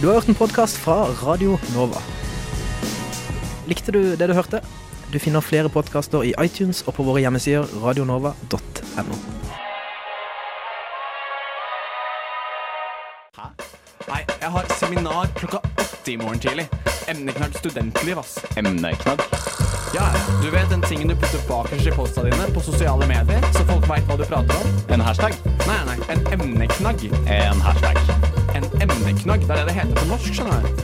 Du har hørt en podkast fra Radio Nova. Likte du det du hørte? Du finner flere podkaster i iTunes og på våre hjemmesider radionova.no. Hæ? Nei, jeg har seminar klokka åtte i morgen tidlig. Emneknagg studentliv, ass. Emneknagg. Ja, du vet den tingen du putter bakerst i posta dine på sosiale medier, så folk veit hva du prater om? En hashtag. Nei, nei, en emneknagg. En hashtag. En emneknagg, det er det det heter på norsk, skjønner du.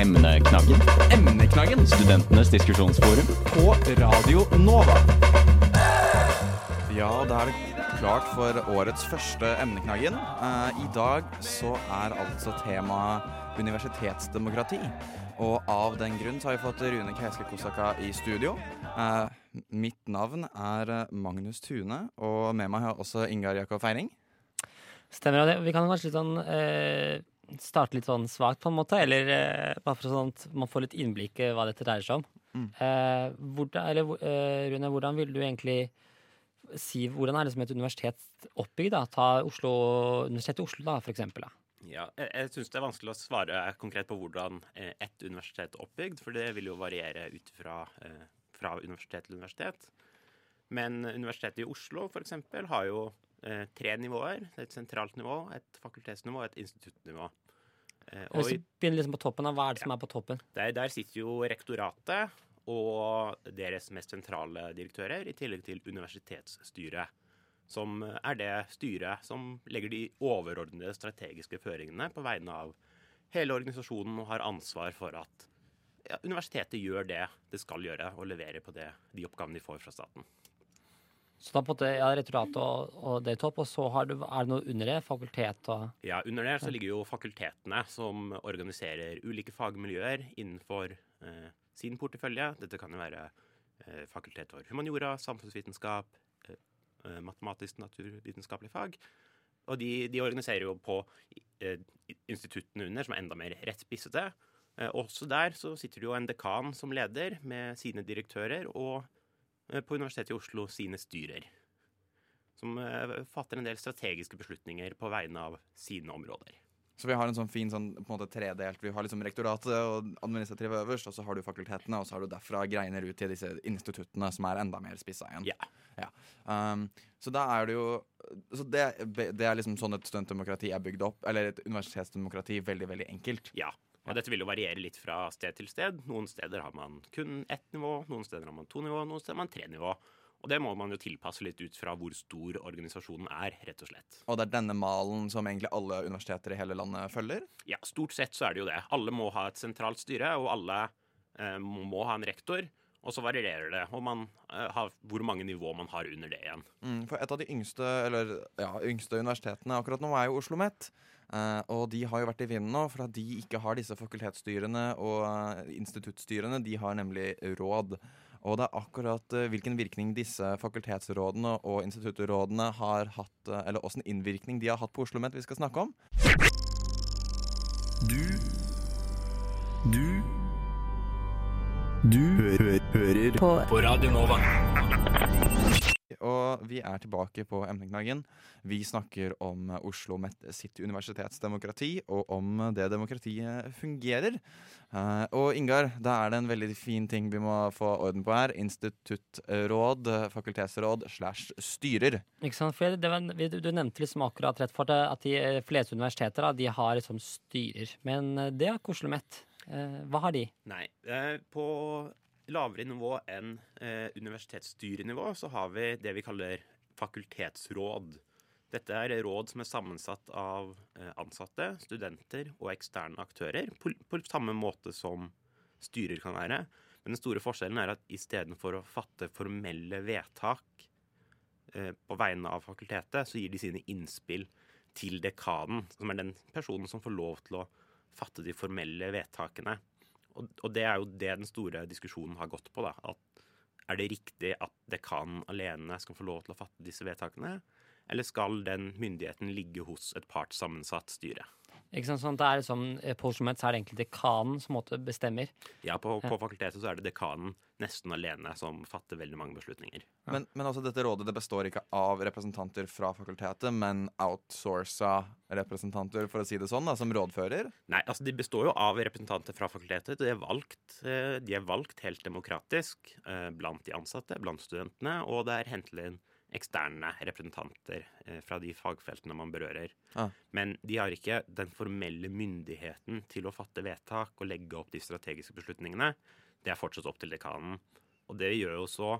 Emneknaggen. Emneknaggen Studentenes diskusjonsforum. på Radio Nova. Ja, da er det klart for årets første emneknaggen. Eh, I dag så er altså temaet universitetsdemokrati. Og av den grunn så har vi fått Rune Keiske Kosaka i studio. Eh, mitt navn er Magnus Tune, og med meg har jeg også Ingar Jakob Feiring. Stemmer. det. Vi kan kanskje litt sånn eh, starte litt sånn svakt, på en måte. Eller eh, bare for sånn at man får litt innblikk i hva dette dreier seg om. Mm. Eh, hvordan, eller, eh, Rune, hvordan vil du egentlig si Hvordan er det som et universitet oppbygd? da? Ta Oslo, Universitetet i Oslo, da, for eksempel. Da. Ja, jeg, jeg syns det er vanskelig å svare konkret på hvordan eh, ett universitet er oppbygd, for det vil jo variere ut fra, eh, fra universitet til universitet. Men Universitetet i Oslo for eksempel, har jo tre nivåer. Er Et sentralt nivå, et fakultetsnivå og et instituttnivå. Eh, og Hvis vi begynner liksom på toppen, hva er det som er på toppen? der, der sitter jo rektoratet og deres mest sentrale direktører, i tillegg til universitetsstyret. Som er det styret som legger de overordnede strategiske føringene på vegne av hele organisasjonen og har ansvar for at ja, universitetet gjør det det skal gjøre, og leverer på det, de oppgavene de får fra staten. Så da på en måte, ja, Rektoratet og, og det topp, og så du, er det noe under det? Fakultet og Ja, Under det så ligger jo fakultetene, som organiserer ulike fagmiljøer innenfor eh, sin portefølje. Dette kan jo være eh, fakultet for humaniora, samfunnsvitenskap, eh, eh, matematisk naturvitenskapelig fag. Og de, de organiserer jo på eh, instituttene under, som er enda mer rettspissete. Eh, også der så sitter det jo en dekan som leder, med sine direktører, og på Universitetet i Oslo sine styrer som eh, fatter en del strategiske beslutninger på vegne av sine områder. Så vi har en sånn fin sånn, på en måte tredelt. Vi har liksom rektoratet og administrativet øverst, og så har du fakultetene, og så har du derfra greiner ut til disse instituttene som er enda mer spissa igjen. Ja. Ja. Um, så da er det jo så det, det er liksom sånn et studentdemokrati er bygd opp, eller et universitetsdemokrati, veldig, veldig enkelt. Ja. Og dette vil jo variere litt fra sted til sted. Noen steder har man kun ett nivå, noen steder har man to nivå, noen steder har man tre nivå. Og det må man jo tilpasse litt ut fra hvor stor organisasjonen er, rett og slett. Og det er denne malen som egentlig alle universiteter i hele landet følger. Ja, stort sett så er det jo det. Alle må ha et sentralt styre, og alle eh, må ha en rektor. Og så varierer det og man, uh, har, hvor mange nivå man har under det igjen. Mm, for et av de yngste, eller, ja, yngste universitetene akkurat nå er jo Oslo OsloMet. Uh, og de har jo vært i vinden nå, for at de ikke har disse fakultetsstyrene og uh, instituttstyrene. De har nemlig råd. Og det er akkurat uh, hvilken virkning disse fakultetsrådene og instituttrådene har hatt, eh, eller åssen innvirkning de har hatt på Oslo OsloMet vi skal snakke om. Du Du hø hører på. på Radio Nova. Og vi er tilbake på emneknaggen. Vi snakker om Oslo Met sitt universitetsdemokrati, og om det demokratiet fungerer. Eh, og Ingar, da er det en veldig fin ting vi må få orden på her. Instituttråd, fakultetsråd slash styrer. Ikke sant? For det var, du nevnte liksom akkurat rett for det, at de eh, fleste universiteter da, de har liksom styrer. Men eh, det har ikke Oslo OsloMet. Eh, hva har de? Nei. Eh, på lavere nivå enn eh, universitetsstyrenivå så har vi det vi kaller fakultetsråd. Dette er råd som er sammensatt av ansatte, studenter og eksterne aktører, på, samme måte som styrer kan være. Men den store forskjellen er at istedenfor å fatte formelle vedtak på vegne av fakultetet, så gir de sine innspill til dekanen, som er den personen som får lov til å fatte de formelle vedtakene. Og, og det er jo det den store diskusjonen har gått på. da, at Er det riktig at dekanen alene skal få lov til å fatte disse vedtakene? Eller skal den myndigheten ligge hos et partssammensatt styre? Ikke sant? Sånn det er liksom, eh, På Oslo Met så er det egentlig dekanen som måtte bestemmer. Ja, på, Ja. på fakultetet så er det dekanen nesten alene som fatter veldig mange beslutninger. Men, men altså, dette rådet det består ikke av representanter fra fakultetet, men outsourca representanter, for å si det sånn, da, som rådfører. Nei, altså De består jo av representanter fra fakultetet. De er valgt, eh, de er valgt helt demokratisk eh, blant de ansatte, blant studentene, og det er hentet inn eksterne representanter eh, fra de fagfeltene man berører. Ah. Men de har ikke den formelle myndigheten til å fatte vedtak og legge opp de strategiske beslutningene. Det er fortsatt opp til dekanen. Og det gjør jo så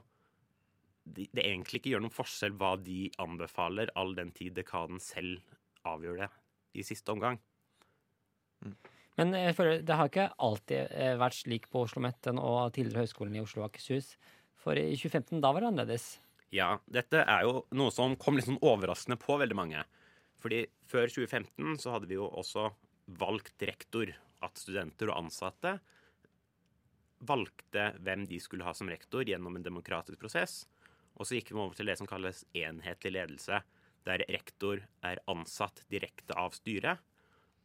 de- Det egentlig ikke gjør noen forskjell hva de anbefaler, all den tid dekanen selv avgjør det i siste omgang. Men jeg føler, det har ikke alltid eh, vært slik på Oslo OsloMet og tidligere Høgskolen i Oslo og Akershus. For i 2015, da var det annerledes. Ja, dette er jo noe som kom litt sånn overraskende på veldig mange. Fordi før 2015 så hadde vi jo også valgt rektor. At studenter og ansatte valgte hvem de skulle ha som rektor gjennom en demokratisk prosess. Og så gikk vi over til det som kalles enhetlig ledelse, der rektor er ansatt direkte av styret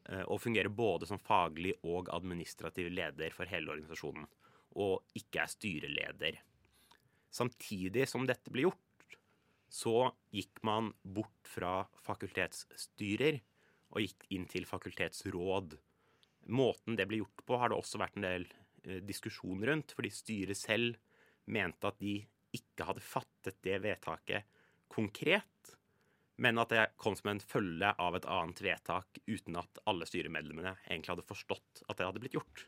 eh, og fungerer både som faglig og administrativ leder for hele organisasjonen, og ikke er styreleder. Samtidig som dette ble gjort, så gikk man bort fra fakultetsstyrer og gikk inn til fakultetsråd. Måten det ble gjort på, har det også vært en del eh, diskusjon rundt, fordi styret selv mente at de ikke hadde fattet det vedtaket konkret, men at det kom som en følge av et annet vedtak uten at alle styremedlemmene egentlig hadde forstått at det hadde blitt gjort.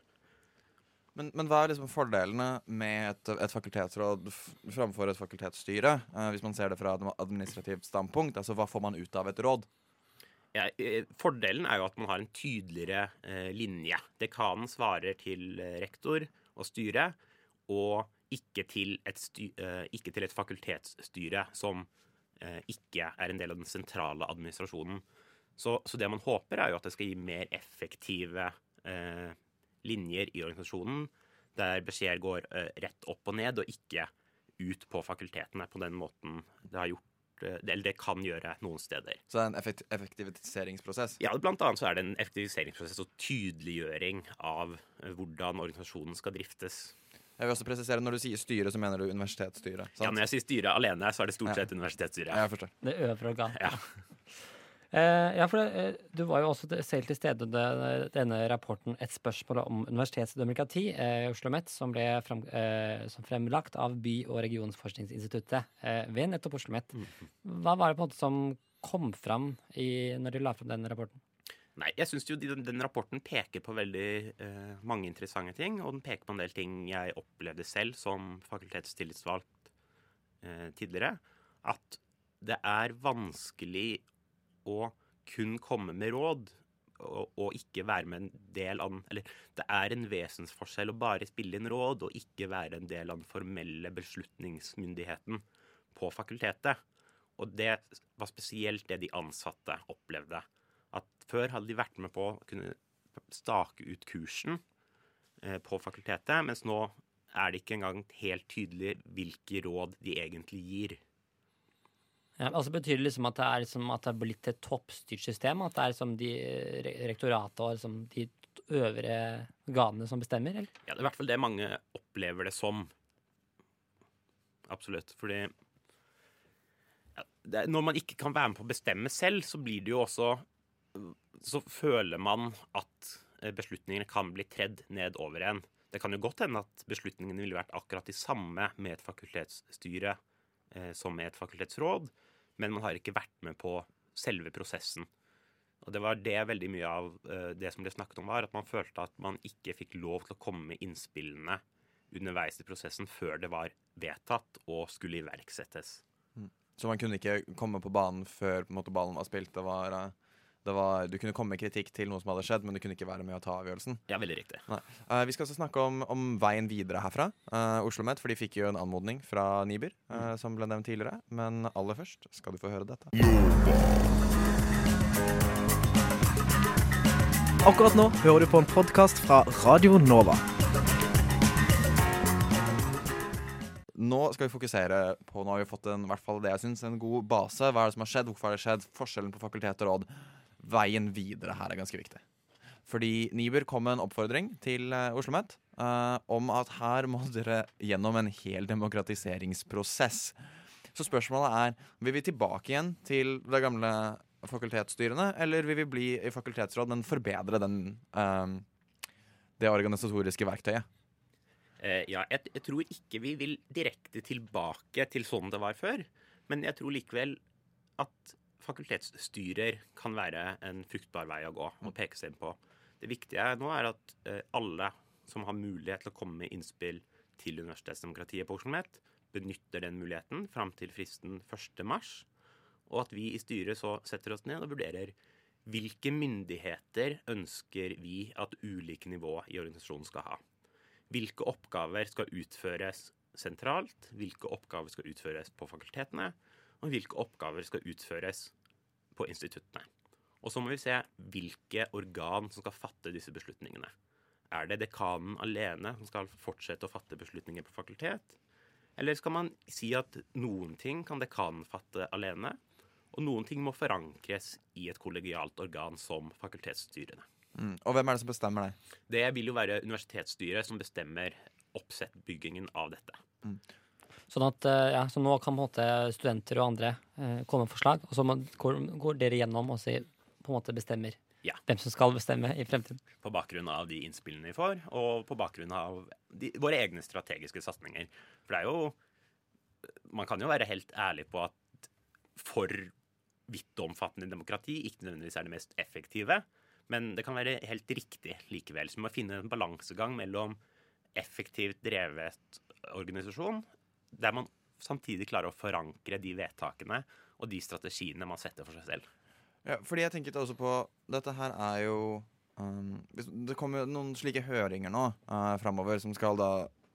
Men, men hva er liksom fordelene med et, et fakultetsråd framfor et fakultetsstyre? eh, hvis man ser det fra et administrativt standpunkt. Altså, Hva får man ut av et råd? Ja, eh, fordelen er jo at man har en tydeligere eh, linje. Dekanen svarer til eh, rektor og styre, og ikke til et, sty eh, ikke til et fakultetsstyre som eh, ikke er en del av den sentrale administrasjonen. Så, så det man håper, er jo at det skal gi mer effektive eh, linjer i organisasjonen, der beskjeder går eh, rett opp og ned, og ikke ut på fakultetene på den måten det har gjort eh, Eller det kan gjøre noen steder. Så det er en effektiviseringsprosess. Ja, blant annet så er det en effektiviseringsprosess og tydeliggjøring av eh, hvordan organisasjonen skal driftes. Jeg vil også presisere Når du sier styre, så mener du universitetsstyret. Ja, Når jeg sier styre alene, så er det stort Ja. sett universitetsstyret. Ja, jeg forstår. Det øvre organ. Ja. Eh, ja, for eh, Du var jo også selv til stede under denne rapporten 'Et spørsmål om universitetsdemokrati' eh, Oslo Met, som ble frem, eh, som fremlagt av By- og regionsforskningsinstituttet eh, ved nettopp Oslo Met. Hva var det på en måte som kom fram i, når de la frem den rapporten? Nei, jeg syns jo den, den rapporten peker på veldig eh, mange interessante ting, og den peker på en del ting jeg opplevde selv som fakultetstillitsvalgt eh, tidligere. At det er vanskelig å kun komme med råd og, og ikke være med en del av den Eller det er en vesensforskjell å bare spille inn råd og ikke være en del av den formelle beslutningsmyndigheten på fakultetet. Og det var spesielt det de ansatte opplevde. At før hadde de vært med på å kunne stake ut kursen eh, på fakultetet, mens nå er det ikke engang helt tydelig hvilke råd de egentlig gir. Ja, altså Betyr det liksom at det er, liksom at det er blitt et toppstyrt system? At det er liksom de re- rektoratet og liksom de øvre organene som bestemmer? Eller? Ja, det er i hvert fall det mange opplever det som. Absolutt. Fordi ja, det, Når man ikke kan være med på å bestemme selv, så blir det jo også Så føler man at eh, beslutningene kan bli tredd ned over en. Det kan jo godt hende at beslutningene ville vært akkurat de samme med et fakultetsstyre eh, som med et fakultetsråd, men man har ikke vært med på selve prosessen. Og det var det veldig mye av eh, det som ble snakket om, var at man følte at man ikke fikk lov til å komme med innspillene underveis i prosessen før det var vedtatt og skulle iverksettes. Så man kunne ikke komme på banen før på måte, ballen var spilt. Det var, det var, du kunne komme med kritikk til noe som hadde skjedd, men du kunne ikke være med å ta avgjørelsen. Ja, veldig riktig. Nei. Eh, vi skal også snakke om, om veien videre herfra. Uh, Oslo Met, for de fikk jo en anmodning fra Niber, mm. som ble nevnt tidligere. Men aller først skal du få høre dette. Akkurat nå hører du på en podkast fra Radio Nova. Nå skal vi fokusere på Nå har vi fått en, i hvert fall det jeg synes, en god base. Hva er det som har skjedd? Hvorfor har det skjedd? Forskjellen på fakultet og råd. Veien videre her er ganske viktig. Fordi Niber kom med en oppfordring til uh, OsloMet uh, om at her må dere gjennom en hel demokratiseringsprosess. Så spørsmålet er vil vi tilbake igjen til det gamle fakultetsstyrene, eller vil vi bli i fakultetsråd, men forbedre den, uh, det organisatoriske verktøyet? Uh, ja, jeg, jeg tror ikke vi vil direkte tilbake til sånn det var før. Men jeg tror likevel at fakultetsstyrer kan være en fruktbar vei å gå og peke seg inn på. Det viktige nå er at eh, alle som har mulighet til å komme med innspill til universitetsdemokratiet på Oslo OsloMet, benytter den muligheten fram til fristen 1. mars, og at vi i styret så setter oss ned og vurderer hvilke myndigheter ønsker vi at ulike nivå i organisasjonen skal ha. Hvilke oppgaver skal utføres sentralt, hvilke oppgaver skal utføres på fakultetene, og hvilke oppgaver skal utføres på instituttene. Og så må vi se hvilke organ som skal fatte disse beslutningene. Er det dekanen alene som skal fortsette å fatte beslutninger på fakultet? Eller skal man si at noen ting kan dekanen fatte alene, og noen ting må forankres i et kollegialt organ som fakultetsstyrene? Mm. Og hvem er det som bestemmer det? Det vil jo være universitetsstyret som bestemmer oppsettbyggingen av dette. Mm. Sånn at, eh, ja, så nå kan måte studenter og andre eh, komme med forslag, og så går, går dere gjennom og sier på en måte bestemmer ja. hvem som skal bestemme i fremtiden. På bakgrunn av de innspillene vi får, og på bakgrunn av de, våre egne strategiske satsinger. For det er jo Man kan jo være helt ærlig på at for vidtomfattende demokrati ikke nødvendigvis er det mest effektive, men det kan være helt riktig likevel. Så vi må finne en balansegang mellom effektivt drevet organisasjon, der man samtidig klarer å forankre de vedtakene og de strategiene man setter for seg selv. Ja, fordi jeg tenker også på Dette her er jo um, Det kommer jo noen slike høringer nå uh, framover som skal da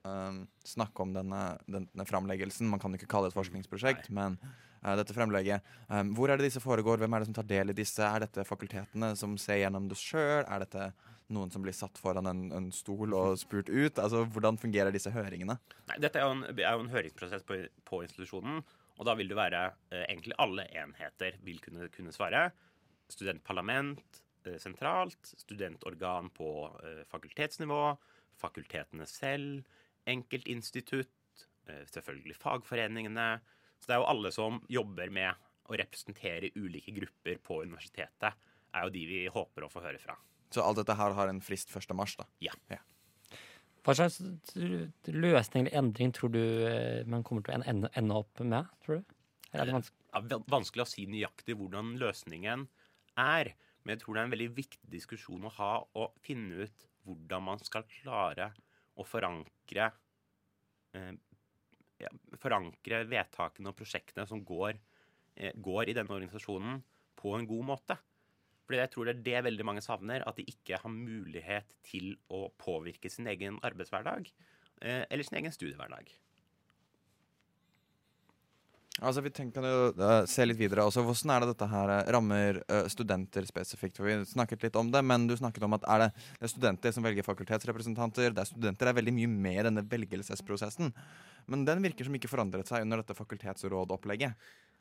um, snakke om denne, denne framleggelsen. Man kan jo ikke kalle det et forskningsprosjekt, Nei. men uh, dette fremlegget. Um, hvor er det disse foregår? Hvem er det som tar del i disse? Er dette fakultetene som ser gjennom det sjøl? Er dette noen som blir satt foran en, en, stol og spurt ut? Altså, Hvordan fungerer disse høringene? Nei, dette er jo en, er jo en høringsprosess på, på institusjonen. Og da vil det være eh, egentlig alle enheter vil kunne, kunne svare. Studentparlament eh, sentralt, studentorgan på eh, fakultetsnivå, fakultetene selv, enkeltinstitutt, eh, selvfølgelig fagforeningene. Så det er jo alle som jobber med å representere ulike grupper på universitetet, er jo de vi håper å få høre fra. Så alt dette her har en frist 1. mars, da? Ja. ja. Hva slags løsning eller endring tror du eh, man kommer til å ende, ende opp med? tror du? Er det vanskelig? Ja, vanskelig å si nøyaktig hvordan løsningen er. Men jeg tror det er en veldig viktig diskusjon å ha å finne ut hvordan man skal klare å forankre eh, ja, Forankre vedtakene og prosjektene som går, eh, går i denne organisasjonen, på en god måte. Fordi jeg tror det er det veldig mange savner, at de ikke har mulighet til å påvirke sin egen arbeidshverdag eh, eller sin egen studiehverdag. Altså, Vi tenker jo uh, se litt videre. også. Hvordan er det dette her uh, rammer studenter spesifikt? For Vi snakket litt om det, men du snakket om at er det, det er studenter som velger fakultetsrepresentanter. Det er studenter er veldig mye med i denne velgelsesprosessen. Men den virker som ikke forandret seg under dette fakultetsrådopplegget.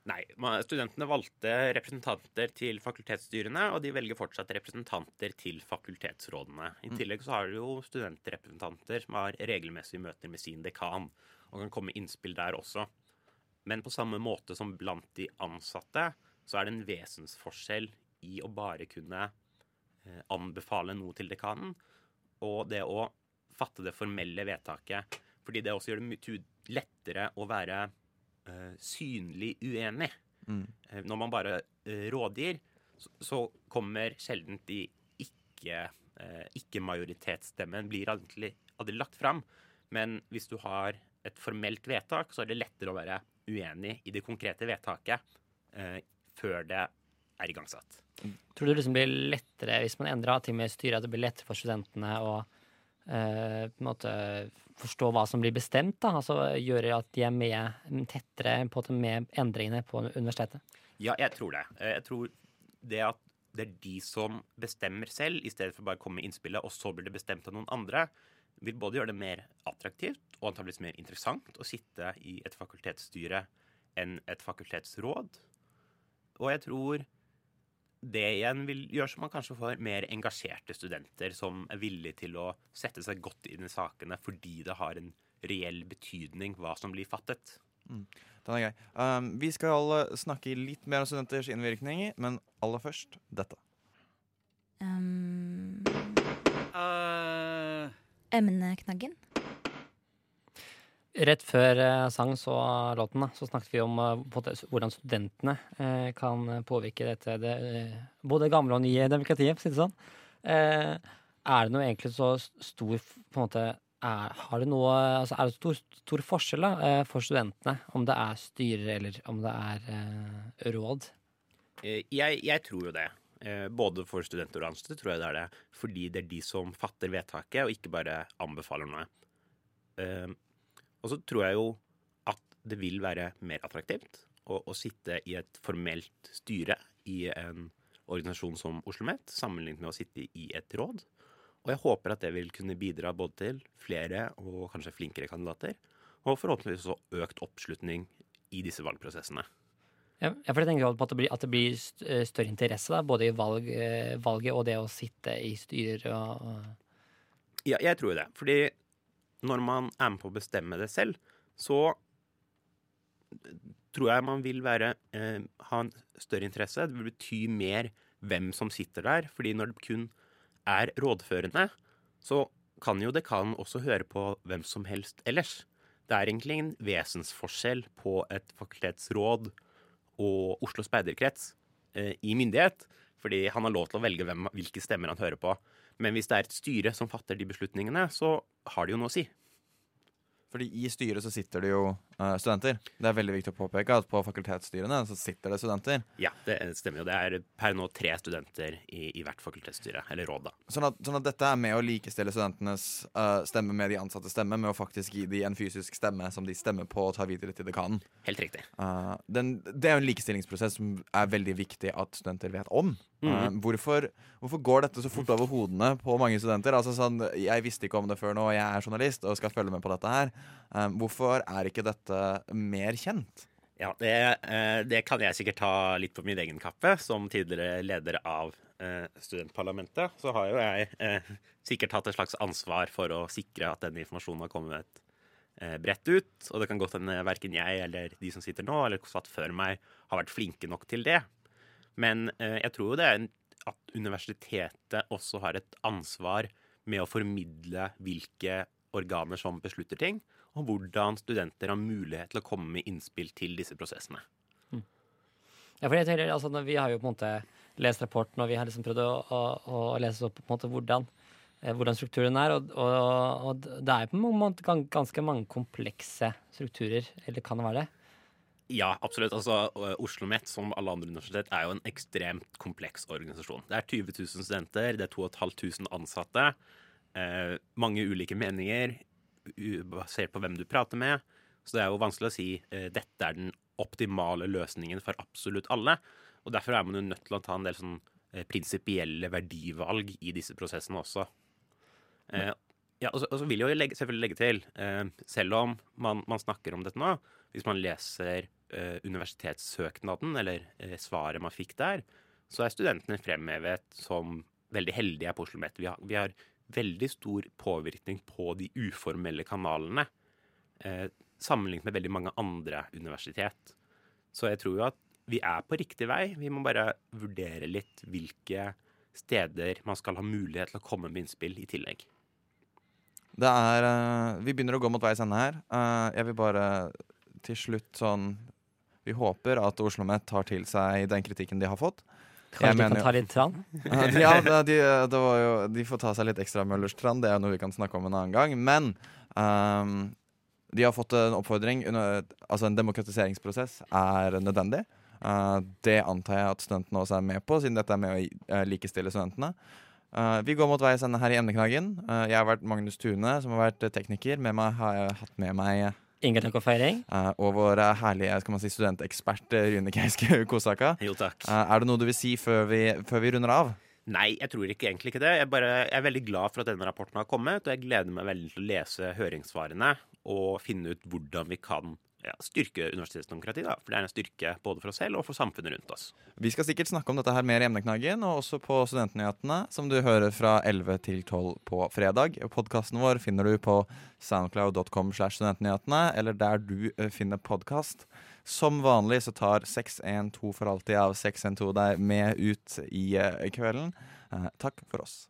Nei. Studentene valgte representanter til fakultetsstyrene, og de velger fortsatt representanter til fakultetsrådene. I mm. tillegg så har du jo studentrepresentanter som har regelmessige møter med sin dekan, og kan komme innspill der også. Men på samme måte som blant de ansatte, så er det en vesensforskjell i å bare kunne eh, anbefale noe til dekanen, og det å fatte det formelle vedtaket. Fordi det også gjør det mye lettere å være synlig uenig. Mm. Uh, når man bare uh, rådgir, så, kommer sjelden de ikke, ikke-majoritetsstemmen blir aldri, aldri lagt fram. Men hvis du har et formelt vedtak, så er det lettere å være uenig i det konkrete vedtaket før det er igangsatt. Tror du det liksom blir lettere hvis man endrer ting med styret, at det blir lettere for studentene å eh, på en måte forstå hva som blir bestemt? da, altså Gjøre at de er med tettere på med endringene på universitetet? Ja, jeg tror det. Eh, jeg tror det at det er de som bestemmer selv, i stedet for bare å komme med innspillet, og så blir det bestemt av noen andre, vil både gjøre det mer attraktivt og antakeligvis mer interessant å sitte i et fakultetsstyre enn et fakultetsråd. Og jeg tror det igjen vil gjøre så man kanskje får mer engasjerte studenter som er villige til å sette seg godt inn i sakene fordi det har en reell betydning hva som blir fattet. Den er grei. Um, vi skal snakke litt mer om studenters innvirkninger, men aller først dette. Um, uh. emneknaggen. Rett før jeg sang så låten, så snakket vi om eh, hvordan studentene eh, kan påvirke dette det, eh, både gamle og nye demokratiet, for å si det sånn. Eh, er det noe egentlig så stor på en måte er, har det noe, altså er det stor, stor forskjell da, eh, for studentene om det er styrer eller om det er eh, råd? Eh, Jeg, jeg tror jo det. Eh, Både for studenter og ansatte tror jeg det er det. Fordi det er de som fatter vedtaket, og ikke bare anbefaler noe. Og så tror jeg jo at det vil være mer attraktivt å, å sitte i et formelt styre i en organisasjon som Oslo OsloMet, sammenlignet med å sitte i et råd. Og jeg håper at det vil kunne bidra både til flere og kanskje flinkere kandidater, og forhåpentligvis også økt oppslutning i disse valgprosessene. Ja, for jeg tenker på at det blir, at det blir eh, større interesse da, både i valg, eh, valget og det å sitte i styrer og, Ja, jeg tror det. Fordi når man er med på å bestemme det selv, så tror jeg man vil være, eh, ha en større interesse. Det vil bety mer hvem som sitter der. Fordi når det kun er rådførende, så kan jo dekanen også høre på hvem som helst ellers. Det er egentlig en vesensforskjell på et fakultetsråd og Oslo speiderkrets eh, i myndighet. Fordi han har lov til å velge hvem, hvilke stemmer han hører på. Men hvis det er et styre som fatter de beslutningene, så har det jo noe å si. Fordi i styret så sitter det jo studenter. Det er veldig viktig å påpeke at på fakultetsstyrene så sitter det studenter. Ja, det stemmer jo. Det er per nå tre studenter i, i hvert fakultetsstyre, eller råd, da. Sånn at, sånn at dette er med å likestille studentenes uh, stemme med de ansattes stemme, med å faktisk gi dem en fysisk stemme som de stemmer på og tar videre til dekanen. Helt riktig. Uh, den, det er jo en likestillingsprosess som er veldig viktig at studenter vet om. Mm -hmm. uh, hvorfor, hvorfor går dette så fort over hodene på mange studenter? Altså sånn, Jeg visste ikke om det før nå, jeg er journalist og skal følge med på dette her. Eh, hvorfor er ikke dette mer kjent? Ja, det, eh, det kan jeg sikkert ta litt på min egen kappe. Som tidligere leder av eh, studentparlamentet, så har jo jeg eh, sikkert hatt et slags ansvar for å sikre at denne informasjonen har kommet bredt ut. Og det kan godt hende verken jeg eller de som sitter nå, eller satt før meg, har vært flinke nok til det. Men jeg tror jo det er at universitetet også har et ansvar med å formidle hvilke organer som beslutter ting, og hvordan studenter har mulighet til å komme med innspill til disse prosessene. Ja, for jeg tenker, altså, vi har jo på en måte lest rapporten, og vi har liksom prøvd å, å, å lese opp på en måte hvordan, eh, hvordan strukturen er, og, og, og det er på en måte ganske mange komplekse strukturer, eller kan det være det? Ja, absolutt. Altså, Oslo Met, som alle andre universitet, er jo en ekstremt kompleks organisasjon. Det er 20 000 studenter, det er 2500 ansatte, eh, mange ulike meninger, basert på hvem du prater med. Så det er jo vanskelig å si eh, dette er den optimale løsningen for absolutt alle. Og derfor er man jo nødt til å ta en del sånn eh, prinsipielle verdivalg i disse prosessene også. Eh, ja, og så, og så vil jeg jo legge, selvfølgelig legge til, eh, selv om man, man snakker om dette nå, hvis man leser eh, universitetssøknaden, eller eh, svaret man fikk der, så er studentene fremhevet som veldig heldige på Oslo Met. Vi, har- vi har veldig stor påvirkning på de uformelle kanalene, eh, sammenlignet med veldig mange andre universitet. Så jeg tror jo at vi er på riktig vei. Vi må bare vurdere litt hvilke steder man skal ha mulighet til å komme med innspill i tillegg. Det er uh, Vi begynner å gå mot veis ende her. Uh, jeg vil bare til slutt sånn Vi håper at Oslo OsloMet tar til seg den kritikken de har fått. Jeg Kanskje de kan jo- ta litt tran? Ja, de, det- de, var jo, de får ta seg litt ekstra Møllers tran. Det er noe vi kan snakke om en annen gang. Men um, de har fått en oppfordring. Under, altså En demokratiseringsprosess er nødvendig. Uh, det antar jeg at studentene også er med på, siden dette er med å eh, likestille studentene. Uh, vi går mot veis ende her i emneknaggen. Uh, jeg har vært Magnus Tune, som har vært tekniker. Med meg har jeg hatt med meg Inga takk og feiring. Uh, og vår eh, herlige skal man si, studentekspert eh, Rune Keiske Kosaka. Jo, takk. Uh, er det noe du vil si før vi, før vi runder av? Nei, jeg tror ikke egentlig ikke det. Jeg, bare, jeg er veldig glad for at denne rapporten har kommet, og jeg gleder meg veldig til å lese høringssvarene og finne ut hvordan vi kan ja, styrke universitetsdemokratiet. da, For det er en styrke både for oss selv og for samfunnet rundt oss. Vi skal sikkert snakke om dette her mer i Emneknaggen, og også på Studentnyhetene, som du hører fra 11 til 12 på fredag. Podkasten vår finner du på soundcloud.com slash studentnyhetene, eller der du eh, finner podkast. Som vanlig så tar 612 for alltid av 612 deg med ut i eh, kvelden. Eh, takk for oss.